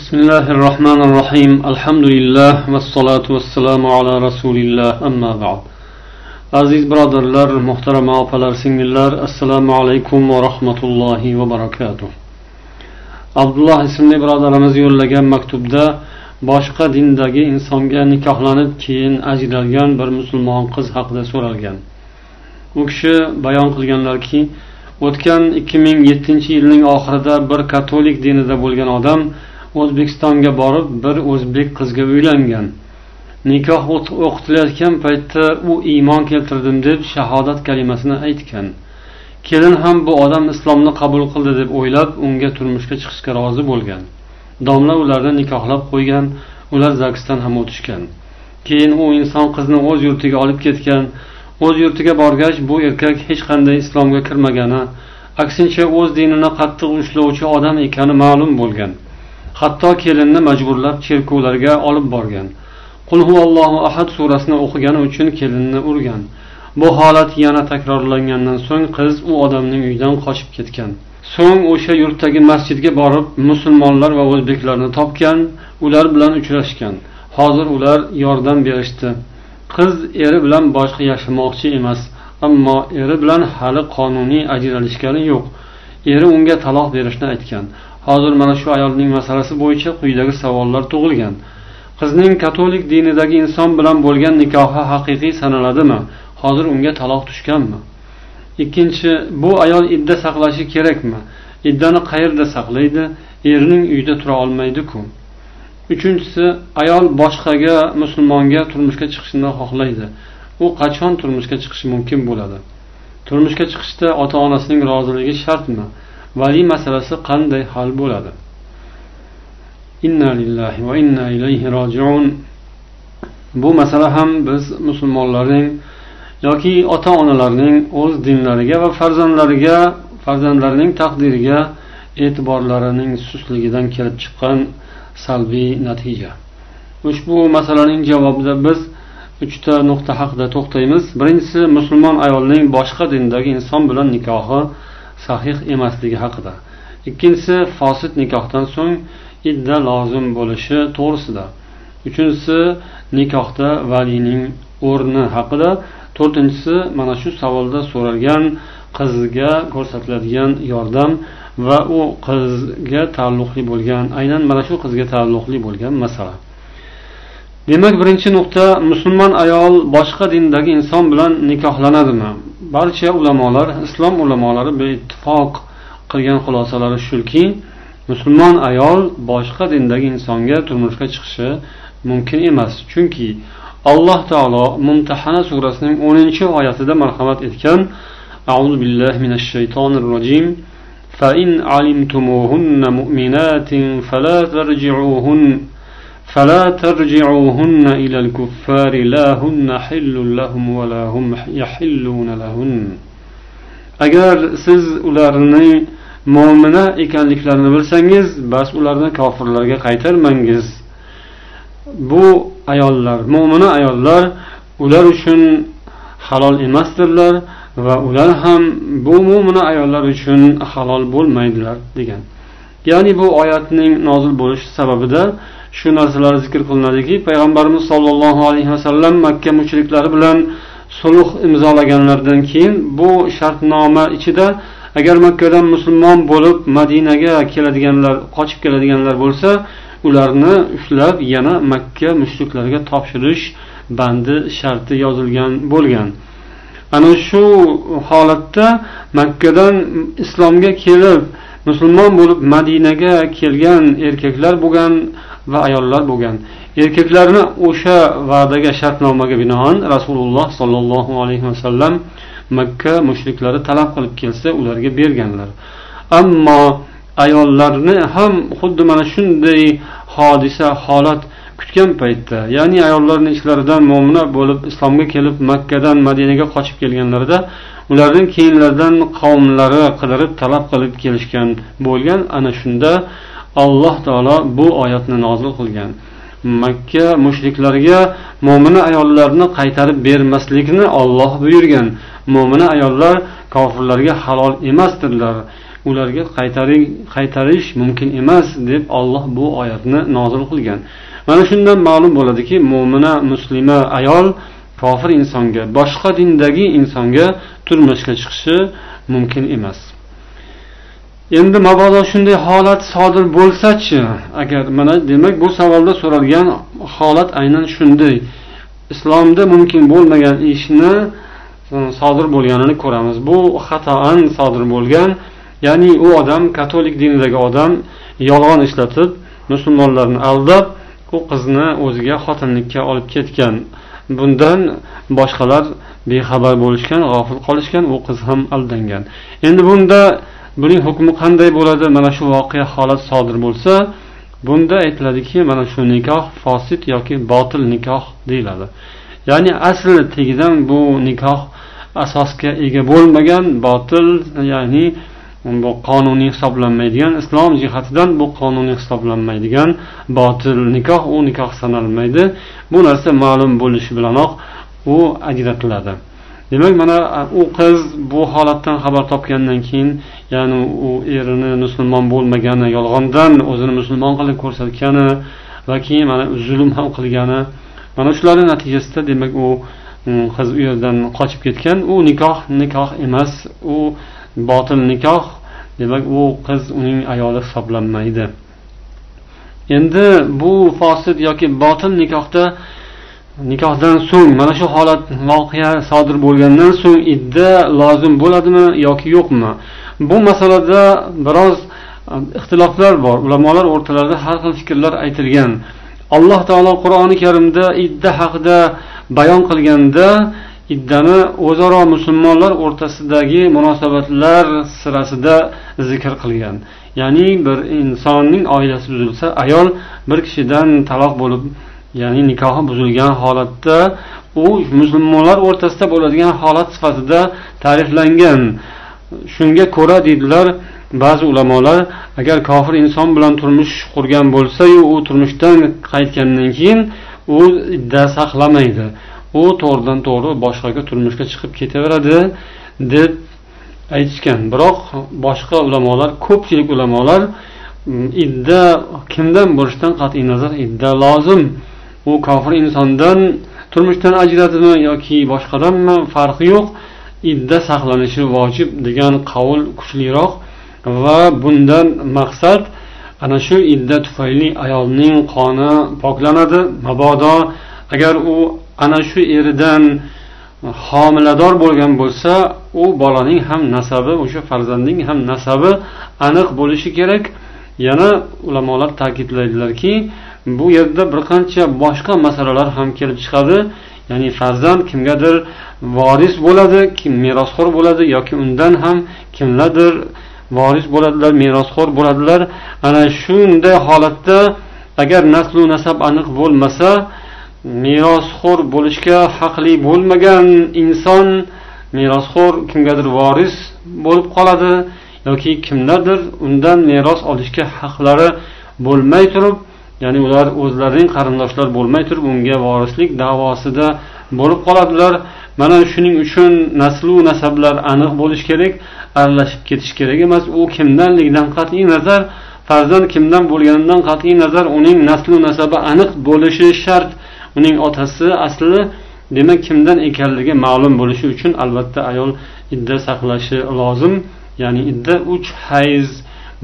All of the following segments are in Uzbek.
بسم الله الرحمن الرحيم الحمد لله والصلاة والسلام على رسول الله أما بعد aziz birodarlar muhtarama opalar singillar assalomu alaykum va rahmatullohi va barakatuh abdulloh ismli birodarimiz yo'llagan maktubda boshqa dindagi insonga nikohlanib keyin ajralgan bir musulmon qiz haqida so'ralgan u kishi bayon qilganlarki o'tgan ikki ming yettinchi yilning oxirida bir katolik dinida bo'lgan odam o'zbekistonga borib bir o'zbek qizga uylangan. Nikoh o'qitilayotgan paytda u iymon keltirdim deb shahodat kalimasini aytgan. Kelin ham bu odam islomni qabul qildi deb o'ylab unga turmushga chiqishga rozi bo'lgan. Domla ularni nikohlab qo'ygan ular zagsdan ham o'tishgan. Keyin u inson qizni o'z yurtiga olib ketgan. O'z yurtiga borgach bu erkak hech qanday islomga kirmagani aksincha o'z dinini qattiq ushlovchi odam ekani ma'lum bo'lgan. Hatto kelinni majburlab cherkovlarga olib borgan. Qul huvallohu ahad surasini o'qigani uchun kelinni urgan. Bu holat yana takrorlangandan so'ng qiz u odamning uyidan qochib ketgan. So'ng o'sha yurtdagi masjidga borib musulmonlar va o'zbeklarni topgan ular bilan uchrashgan. Hozir ular yordam berishdi. Qiz eri bilan boshqa yashamoqchi emas ammo eri bilan hali qonuniy ajralishgani yo'q. Eri unga taloq berishni aytgan. Hozir mana shu ayolning masalasi bo'yicha quyidagi savollar tug'ilgan. Qizning katolik dinidagi inson bilan bo'lgan nikohi haqiqiy sanaladimi? Hozir unga taloq tushganmi? Ikkinchi bu ayol idda saqlashi kerakmi? Iddani qayerda saqlaydi? Erining uyida tura olmaydiku. Uchinchisi ayol boshqaga musulmonga turmushga chiqishni xohlaydi. U qachon turmushga chiqishi mumkin bo'ladi? Turmushga chiqishda ota onasining roziligi shartmi? Vali masalasi qanday hal bo'ladi? Inna lillahi va inna ilayhi rojiun. Bu masala ham biz musulmonlarning yoki ota onalarning o'z dinlariga va farzandlariga farzandlarining taqdiriga e'tiborlarining sustligidan kelib chiqqan salbiy natija. Ushbu masalaning javobida biz uchta nuqta haqida to'xtaymiz. Birinchisi musulmon ayolning boshqa dindagi inson bilan nikohi sahih emasligi haqida. Ikkinchisi fosit nikohdan so'ng idda lozim bo'lishi to'g'risida. Uchinchisi nikohda valiyning o'rni haqida. To'rtinchisi mana shu savolda so'ralgan qizga ko'rsatiladigan yordam va u qizga taalluqli bo'lgan aynan mana shu qizga taalluqli bo'lgan masala. demak birinchi nuqta musulmon ayol boshqa dindagi inson bilan nikohlanadimi barcha ulamolar islom ulamolari beittifoq qilgan xulosalari shuki musulmon ayol boshqa dindagi insonga turmushga chiqishi mumkin emas chunki alloh taolo mumtahana surasining o'ninchi oyatida marhamat etgan أعوذ بالله من الشيطان الرجيم فإن علمتموهن مؤمنات فلا ترجعوهن فلا ترجعوهن إلى الكفار لا هن حل لهم ولا هم يحلون لهن agar siz ularni mo'mina ekanliklarini bilsangiz bas ularni kofirlarga qaytarmangiz bu ayollar mo'mina ayollar ular uchun halol emasdirlar va ular ham bu mo'mina ayollar uchun halol bo'lmaydilar degan ya'ni bu oyatning nozil bo'lish sababida shu narsalar zikr qilinadiki payg'ambarimiz sollallohu alayhi vasallam makka mushriklari bilan sulh imzolaganlaridan keyin bu shartnoma ichida agar makkadan musulmon bo'lib madinaga keladiganlar qochib keladiganlar bo'lsa ularni ushlab yana makka mushriklariga topshirish bandi sharti yozilgan bo'lgan. Ana shu holatda makkadan islomga kelib musulmon bo'lib madinaga kelgan erkaklar bo'lgan va ayollar bo'lgan. Erkaklarni o'sha va'daga shartnomaga binoan rasululloh sollallohu alayhi vasallam makka mushriklari talab qilib kelsa ularga berganlar. Ammo ayollarni ham xuddi mana shunday hodisa holat kutgan paytda ya'ni ayollarni ichlaridan mo'mina bo'lib islomga kelib makkadan madinaga qochib kelganlarida ularning keyinlaridan qavmlari qidirib talab qilib kelishgan bo'lgan ana shunda alloh taolo bu oyatni nozil qilgan. Makka mushriklarga mo'mina ayollarni qaytarib bermaslikni olloh buyurgan. Mo'mina ayollar kofirlarga halol emasdirlar. Ularga qaytarish mumkin emas deb olloh bu oyatni nozil qilgan. Mana shundan ma'lum bo'ladiki mo'mina muslima ayol kofir insonga boshqa dindagi insonga turmushga chiqishi mumkin emas. Endi mabodo shunday holat sodir bo'lsachi? Agar mana demak bu savolda so'ralgan holat aynan shunday. Islomda mumkin bo'lmagan ishni e, sodir bo'lganini ko'ramiz. Bu xatoan sodir bo'lgan ya'ni u odam katolik dinidagi odam yolg'on ishlatib musulmonlarni aldab u qizni o'ziga xotinlikka olib ketgan. Bundan boshqalar bexabar bo'lishgan g'ofil qolishgan u qiz ham aldangan. Endi bunda buning hukmi qanday bo'ladi? Mana shu voqea holat sodir bo'lsa bunda aytiladiki mana shu nikoh fosid yoki botil nikoh deyiladi. Ya'ni asli tagidan bu nikoh asosga ega bo'lmagan botil ya'ni bu qonuniy hisoblanmaydigan islom jihatidan bu qonuniy hisoblanmaydigan botil nikoh u nikoh sanalmaydi. Bu narsa ma'lum bo'lishi bilanoq u ajratiladi. Demak mana u qiz bu holatdan xabar topgandan keyin ya'ni u erini musulmon bo'lmagani yolg'ondan o'zini musulmon qilib ko'rsatgani va keyin mana zulm ham qilgani mana shularni natijasida demak u mm, qiz u yerdan qochib ketgan. U nikoh nikoh emas u botil nikoh. Demak u qiz uning ayoli hisoblanmaydi. Endi bu fosil yoki botil nikohda nikohdan so'ng mana shu holat voqea sodir bo'lgandan so'ng idda lozim bo'ladimi yoki yo'qmi? Bu masalada biroz e, ixtiloflar bor. Ulamolar o'rtalarida har xil fikrlar aytilgan. Alloh taolo qur'oni karimda idda haqida bayon qilganda iddani o'zaro musulmonlar o'rtasidagi munosabatlar sirasida zikr qilgan. Ya'ni bir insonning oilasi buzilsa ayol bir kishidan taloq bo'lib ya'ni nikohi buzilgan holatda u musulmonlar o'rtasida bo'ladigan holat sifatida ta'riflangan. Shunga ko'ra deydilar ba'zi ulamolar agar kofir inson bilan turmush qurgan bo'lsayu u turmushdan qaytgandan keyin u idda saqlamaydi. U to'g'ridan to'g'ri boshqaga turmushga chiqib ketaveradi deb aytishgan. Biroq boshqa ulamolar ko'pchilik ulamolar mm, idda kimdan bo'lishidan qat'iy nazar idda lozim. U kofir insondan turmushdan ajradimi yoki boshqadanmi farqi yo'q. Idda saqlanishi vojib degan qavul kuchliroq va bundan maqsad ana shu idda tufayli ayolning qoni poklanadi. Mabodo agar u ana shu eridan homilador bo'lgan bo'lsa u bolaning ham nasabi o'sha farzandning ham nasabi aniq bo'lishi kerak. Yana ulamolar ta'kidlaydilarki bu yerda bir qancha boshqa masalalar ham kelib chiqadi. Ya'ni farzand kimgadir voris bo'ladi kim merosxo'r bo'ladi yoki undan ham kimlardir voris bo'ladilar merosxo'r bo'ladilar. Ana shunday holatda agar naslu nasab aniq bo'lmasa merosxo'r bo'lishga haqli bo'lmagan inson merosxo'r kimgadir voris bo'lib qoladi yoki kimlardir undan meros olishga haqlari bo'lmay turib ya'ni ular o'zlarining qarindoshlar bo'lmay turib unga vorislik davosida bo'lib qoladilar. Mana shuning uchun naslu nasablar aniq bo'lishi kerak aralashib ketish kerak emas. U kimdanligidan qat'iy nazar farzand kimdan bo'lganidan qat'iy nazar uning naslu nasabi aniq bo'lishi shart. Uning otasi asli demak kimdan ekanligi ma'lum bo'lishi uchun albatta ayol idda saqlashi lozim. Ya'ni idda uch hayz.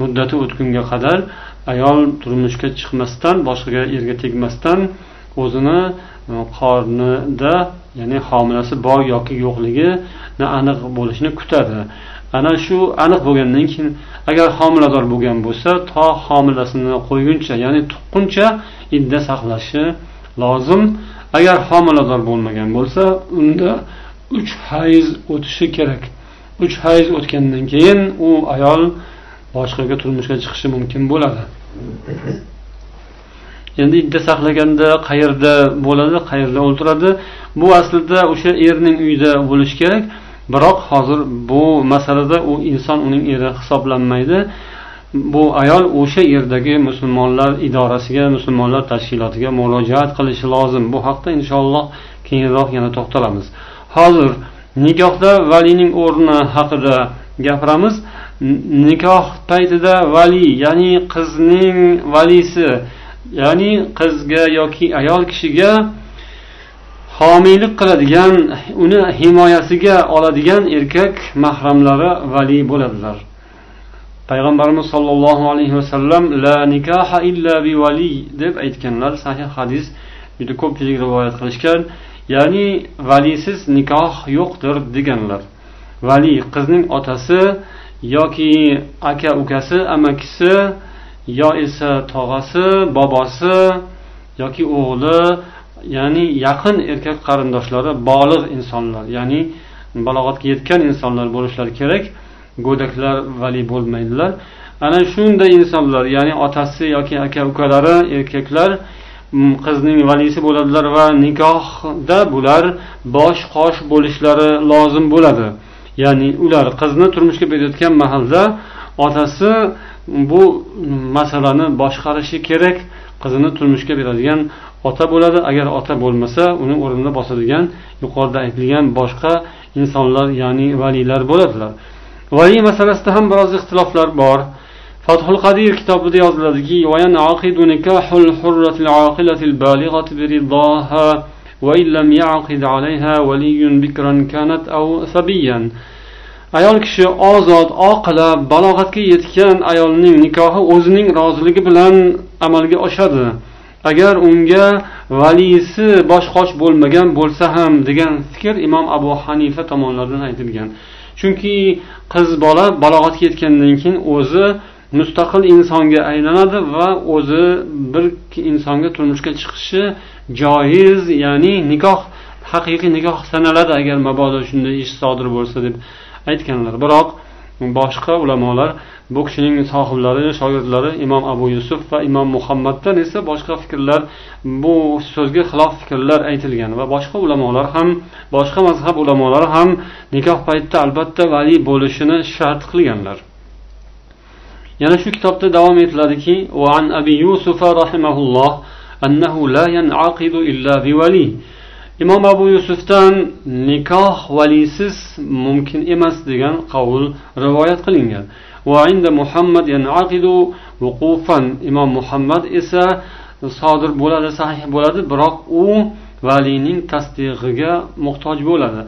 Muddati o'tgunga qadar ayol turmushga chiqmasdan boshqaga erga tegmasdan o'zini e, qornida ya'ni homilasi bor yoki yo'qligini aniq bo'lishini kutadi. Ana shu aniq bo'lgandan keyin agar homilador bo'lgan bo'lsa to homilasini qo'yguncha ya'ni tuqquncha idda saqlashi lozim. Agar homilador bo'lmagan bo'lsa unda uch hayz o'tishi kerak. Uch hayz o'tgandan keyin u ayol boshqaga turmushga chiqishi mumkin bo'ladi. Endi idda saqlaganda qayerda bo'ladi qayerda o'ltiradi bu aslida o'sha erning uyida bo'lishi kerak. Biroq hozir bu masalada u inson uning eri hisoblanmaydi. Bu ayol o'sha yerdagi musulmonlar idorasiga musulmonlar tashkilotiga murojaat qilishi lozim. Bu haqda inshaalloh keyinroq yana to'xtalamiz. Hozir nikohda valiyning o'rni haqida gapiramiz. Nikoh paytida vali ya'ni qizning valisi ya'ni qizga yoki ayol kishiga homiylik qiladigan uni himoyasiga oladigan erkak mahramlari vali bo'ladilar. Payg'ambarimiz sollallohu alayhi vasallam la nikaha illa bi vali deb aytganlar. Sahih hadis juda ko'pchilik rivoyat qilishgan. Ya'ni valisiz nikoh yo'qdir deganlar. Vali qizning otasi yoki aka ukasi amakisi yo esa tog'asi bobosi yoki o'g'li ya'ni yaqin erkak qarindoshlari bolig' insonlar ya'ni balog'atga yetgan insonlar bo'lishlari kerak. Go'daklar vali bo'lmaydilar. Ana shunday insonlar ya'ni otasi yoki aka ukalari erkaklar mm, qizning valisi bo'ladilar va nikohda bular bosh qosh bo'lishlari lozim bo'ladi. Ya'ni ular qizni turmushga berayotgan mahalda otasi bu masalani boshqarishi kerak qizini turmushga beradigan ota bo'ladi. Agar ota bo'lmasa uni o'rnida bosadigan yuqorida aytilgan boshqa insonlar ya'ni valiylar bo'ladilar. Valiy masalasida ham biroz ixtiloflar bor. Fathul qadir kitobida yoziladiki وإن لم يعقد عليها ولي بكرا كانت أو ثبيا ayol kishi ozod oqila balog'atga yetgan ayolning nikohi o'zining roziligi bilan amalga oshadi agar unga valisi bosh qosh bo'lmagan bo'lsa ham degan fikr imom abu hanifa tomonidan aytilgan chunki qiz bola balog'atga yetgandan keyin o'zi mustaqil insonga aylanadi va o'zi bir insonga turmushga chiqishi joiz ya'ni nikoh haqiqiy nikoh sanaladi agar mabodo shunday ish sodir bo'lsa deb aytganlar. Biroq boshqa ulamolar bu kishining sohiblari shogirdlari imom abu yusuf va imom muhammaddan esa boshqa fikrlar bu so'zga xilof fikrlar aytilgan va boshqa ulamolar ham boshqa mazhab ulamolari ham nikoh paytida albatta vali bo'lishini shart qilganlar. yana shu kitobda davom etiladiki وعن أبي يوسف رحمه الله أنه لا ينعقد إلا بولي imom abu yusufdan nikoh valisiz mumkin emas degan qavul rivoyat qilingan muhammad imom muhammad esa sodir bo'ladi sahih bo'ladi biroq u valiyning tasdig'iga muhtoj bo'ladi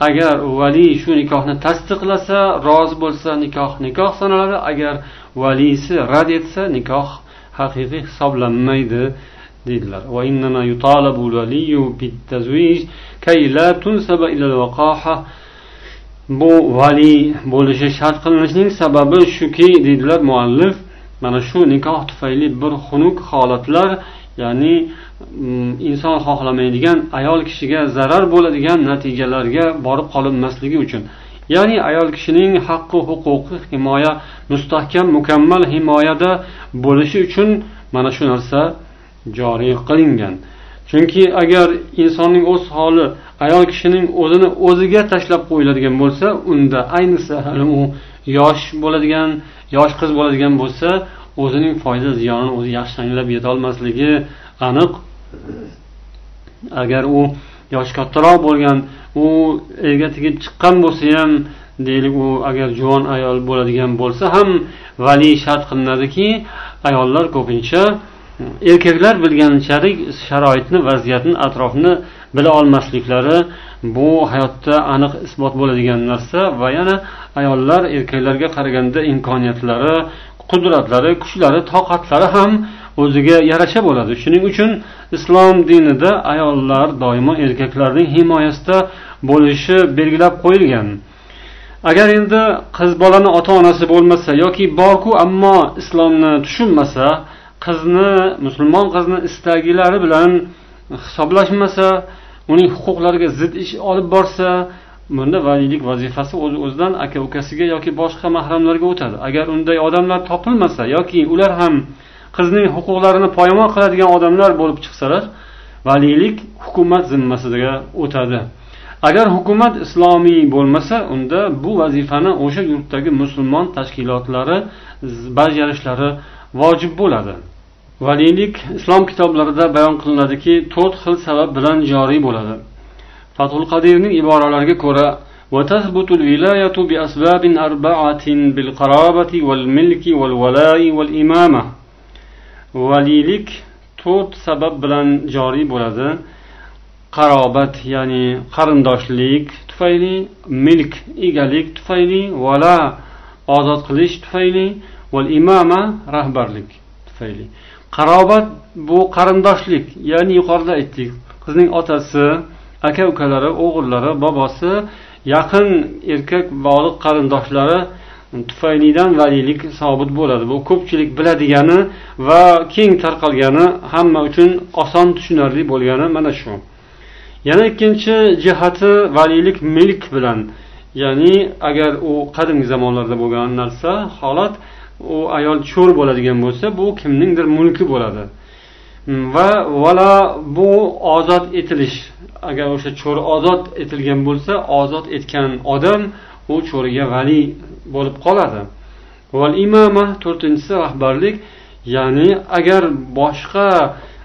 Agar vali shu nikohni tasdiqlasa rozi bo'lsa nikoh nikoh sanaladi. Agar valisi rad etsa nikoh haqiqiy hisoblanmaydi deydilar. Bu vali bo'lishi shart qilinishining sababi shuki deydilar muallif mana shu nikoh tufayli bir xunuk holatlar ya'ni mm, inson xohlamaydigan ayol kishiga zarar bo'ladigan natijalarga borib qolinmasligi uchun. Ya'ni ayol kishining haqqi huquqi himoya mustahkam mukammal himoyada bo'lishi uchun mana shu narsa joriy qilingan. Chunki agar insonning o'z holi ayol kishining o'zini o'ziga tashlab qo'yiladigan bo'lsa unda ayniqsa hali u yosh bo'ladigan yosh qiz bo'ladigan bo'lsa o'zining foyda ziyonini o'zi yaxshi anglab yetolmasligi aniq. Agar u yoshi kattaroq bo'lgan u erga tegib chiqqan bo'lsa ham deylik u agar juvon ayol bo'ladigan bo'lsa ham valiy shart qilinadiki ayollar ko'pincha erkaklar bilganchalik sharoitni vaziyatni atrofni bila olmasliklari bu hayotda aniq isbot bo'ladigan narsa va yana ayollar erkaklarga qaraganda imkoniyatlari qudratlari kuchlari toqatlari ham o'ziga yarasha bo'ladi. Shuning uchun islom dinida ayollar doimo erkaklarning himoyasida bo'lishi belgilab qo'yilgan. Agar endi qiz bolani ota onasi bo'lmasa yoki borku ammo islomni tushunmasa qizni musulmon qizni istagilari bilan hisoblashmasa uning huquqlariga zid ish olib borsa bunda valiylik vazifasi o'z o'zidan aka ukasiga yoki boshqa mahramlarga o'tadi. Agar unday odamlar topilmasa yoki ular ham qizning huquqlarini poymol qiladigan odamlar bo'lib chiqsalar valiylik hukumat zimmasiga o'tadi. Agar hukumat islomiy bo'lmasa unda bu vazifani o'sha yurtdagi musulmon tashkilotlari bajarishlari vojib bo'ladi. Valiylik islom kitoblarida bayon qilinadiki to'rt xil sabab bilan joriy bo'ladi. fathul qadirning iboralariga ko'ra وتثبت الولاية بأسباب أربعة بالقرابة والملك والولاء والإمامة وليلك to'rt sabab bilan joriy bo'ladi qarobat ya'ni qarindoshlik tufayli milk egalik tufayli vala ozod qilish tufayli val imama rahbarlik tufayli qarobat bu qarindoshlik ya'ni yuqorida aytdik qizning otasi aka ukalari o'g'illari bobosi yaqin erkak bog'liq qarindoshlari mm, tufaylidan valiylik sobit bo'ladi. Bu ko'pchilik biladigani va keng tarqalgani hamma uchun oson tushunarli bo'lgani mana shu. Yana ikkinchi jihati valiylik milk bilan. Ya'ni agar u qadimgi zamonlarda bo'lgan narsa holat u ayol cho'r bo'ladigan bo'lsa bu kimningdir mulki bo'ladi. Mm, va vala bu ozod etilish. Agar o'sha cho'r ozod etilgan bo'lsa ozod etgan odam u cho'riga vali bo'lib qoladi. Val imoma to'rtinchisi rahbarlik ya'ni agar boshqa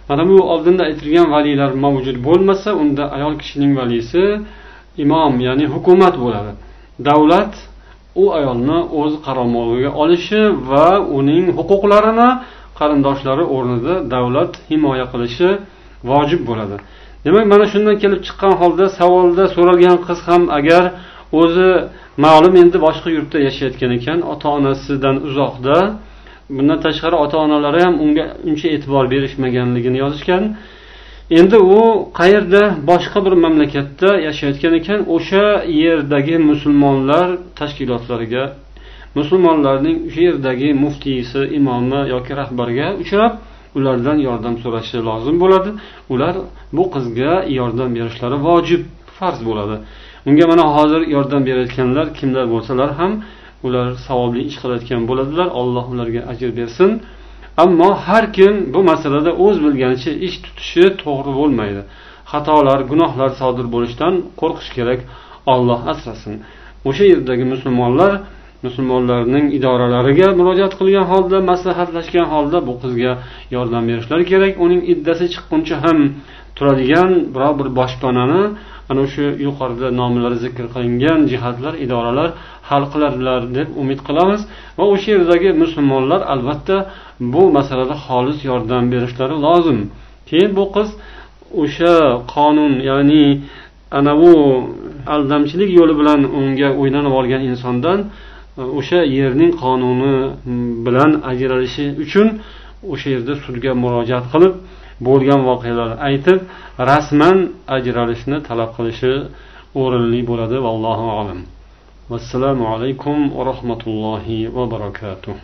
mana bu oldinda aytilgan valiylar mavjud bo'lmasa unda ayol kishining valisi imom ya'ni hukumat bo'ladi. Davlat u ayolni o'z qaramog'iga olishi va uning huquqlarini qarindoshlari o'rnida davlat himoya qilishi vojib bo'ladi. Demak mana shundan kelib chiqqan holda savolda so'ralgan qiz ham agar o'zi ma'lum endi boshqa yurtda yashayotgan ekan ota onasidan uzoqda bundan tashqari ota onalari ham unga uncha e'tibor berishmaganligini yozishgan. Endi u qayerda boshqa bir mamlakatda yashayotgan ekan o'sha yerdagi musulmonlar tashkilotlariga musulmonlarning o'sha yerdagi muftiysi imomi yoki rahbariga uchrab ulardan yordam so'rashi lozim bo'ladi. Ular bu qizga yordam berishlari vojib farz bo'ladi. Unga mana hozir yordam berayotganlar kimlar bo'lsalar ham ular savobli ish qilayotgan bo'ladilar. Alloh ularga ajr bersin. Ammo har kim bu masalada o'z bilganicha ish tutishi to'g'ri bo'lmaydi. Xatolar gunohlar sodir bo'lishidan qo'rqish kerak. Olloh asrasin. O'sha yerdagi musulmonlar musulmonlarning idoralariga murojaat qilgan holda maslahatlashgan holda bu qizga yordam berishlari kerak. Uning iddasi chiqquncha ham turadigan biror bir boshpanani ana shu yuqorida nomlari zikr qilingan jihatlar idoralar hal qiladilar deb umid qilamiz. Va o'sha yerdagi musulmonlar albatta bu masalada xolis yordam berishlari lozim. Keyin bu qiz o'sha qonun ya'ni ana bu aldamchilik yo'li bilan unga o'ylanib olgan insondan o'sha yerning qonuni bilan ajralishi uchun o'sha yerda sudga murojaat qilib bo'lgan voqealarni aytib rasman ajralishni talab qilishi o'rinli bo'ladi. Vallohu alam. Vassalomu alaykum va rahmatullohi va barakatuh.